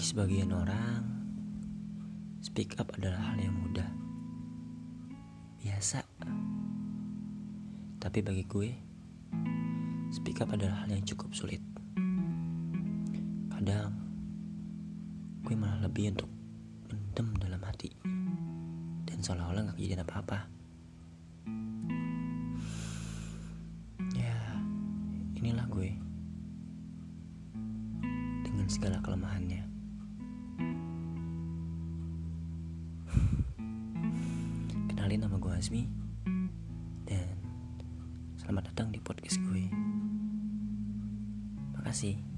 Bagi sebagian orang, speak up adalah hal yang mudah. Biasa. Tapi bagi gue, speak up adalah hal yang cukup sulit. Kadang, gue malah lebih untuk mendem dalam hati. Dan seolah-olah gak kejadian apa-apa. Ya, inilah gue. Dengan segala kelemahannya. Kenalin nama gue Azmi. Dan selamat datang di podcast gue. Makasih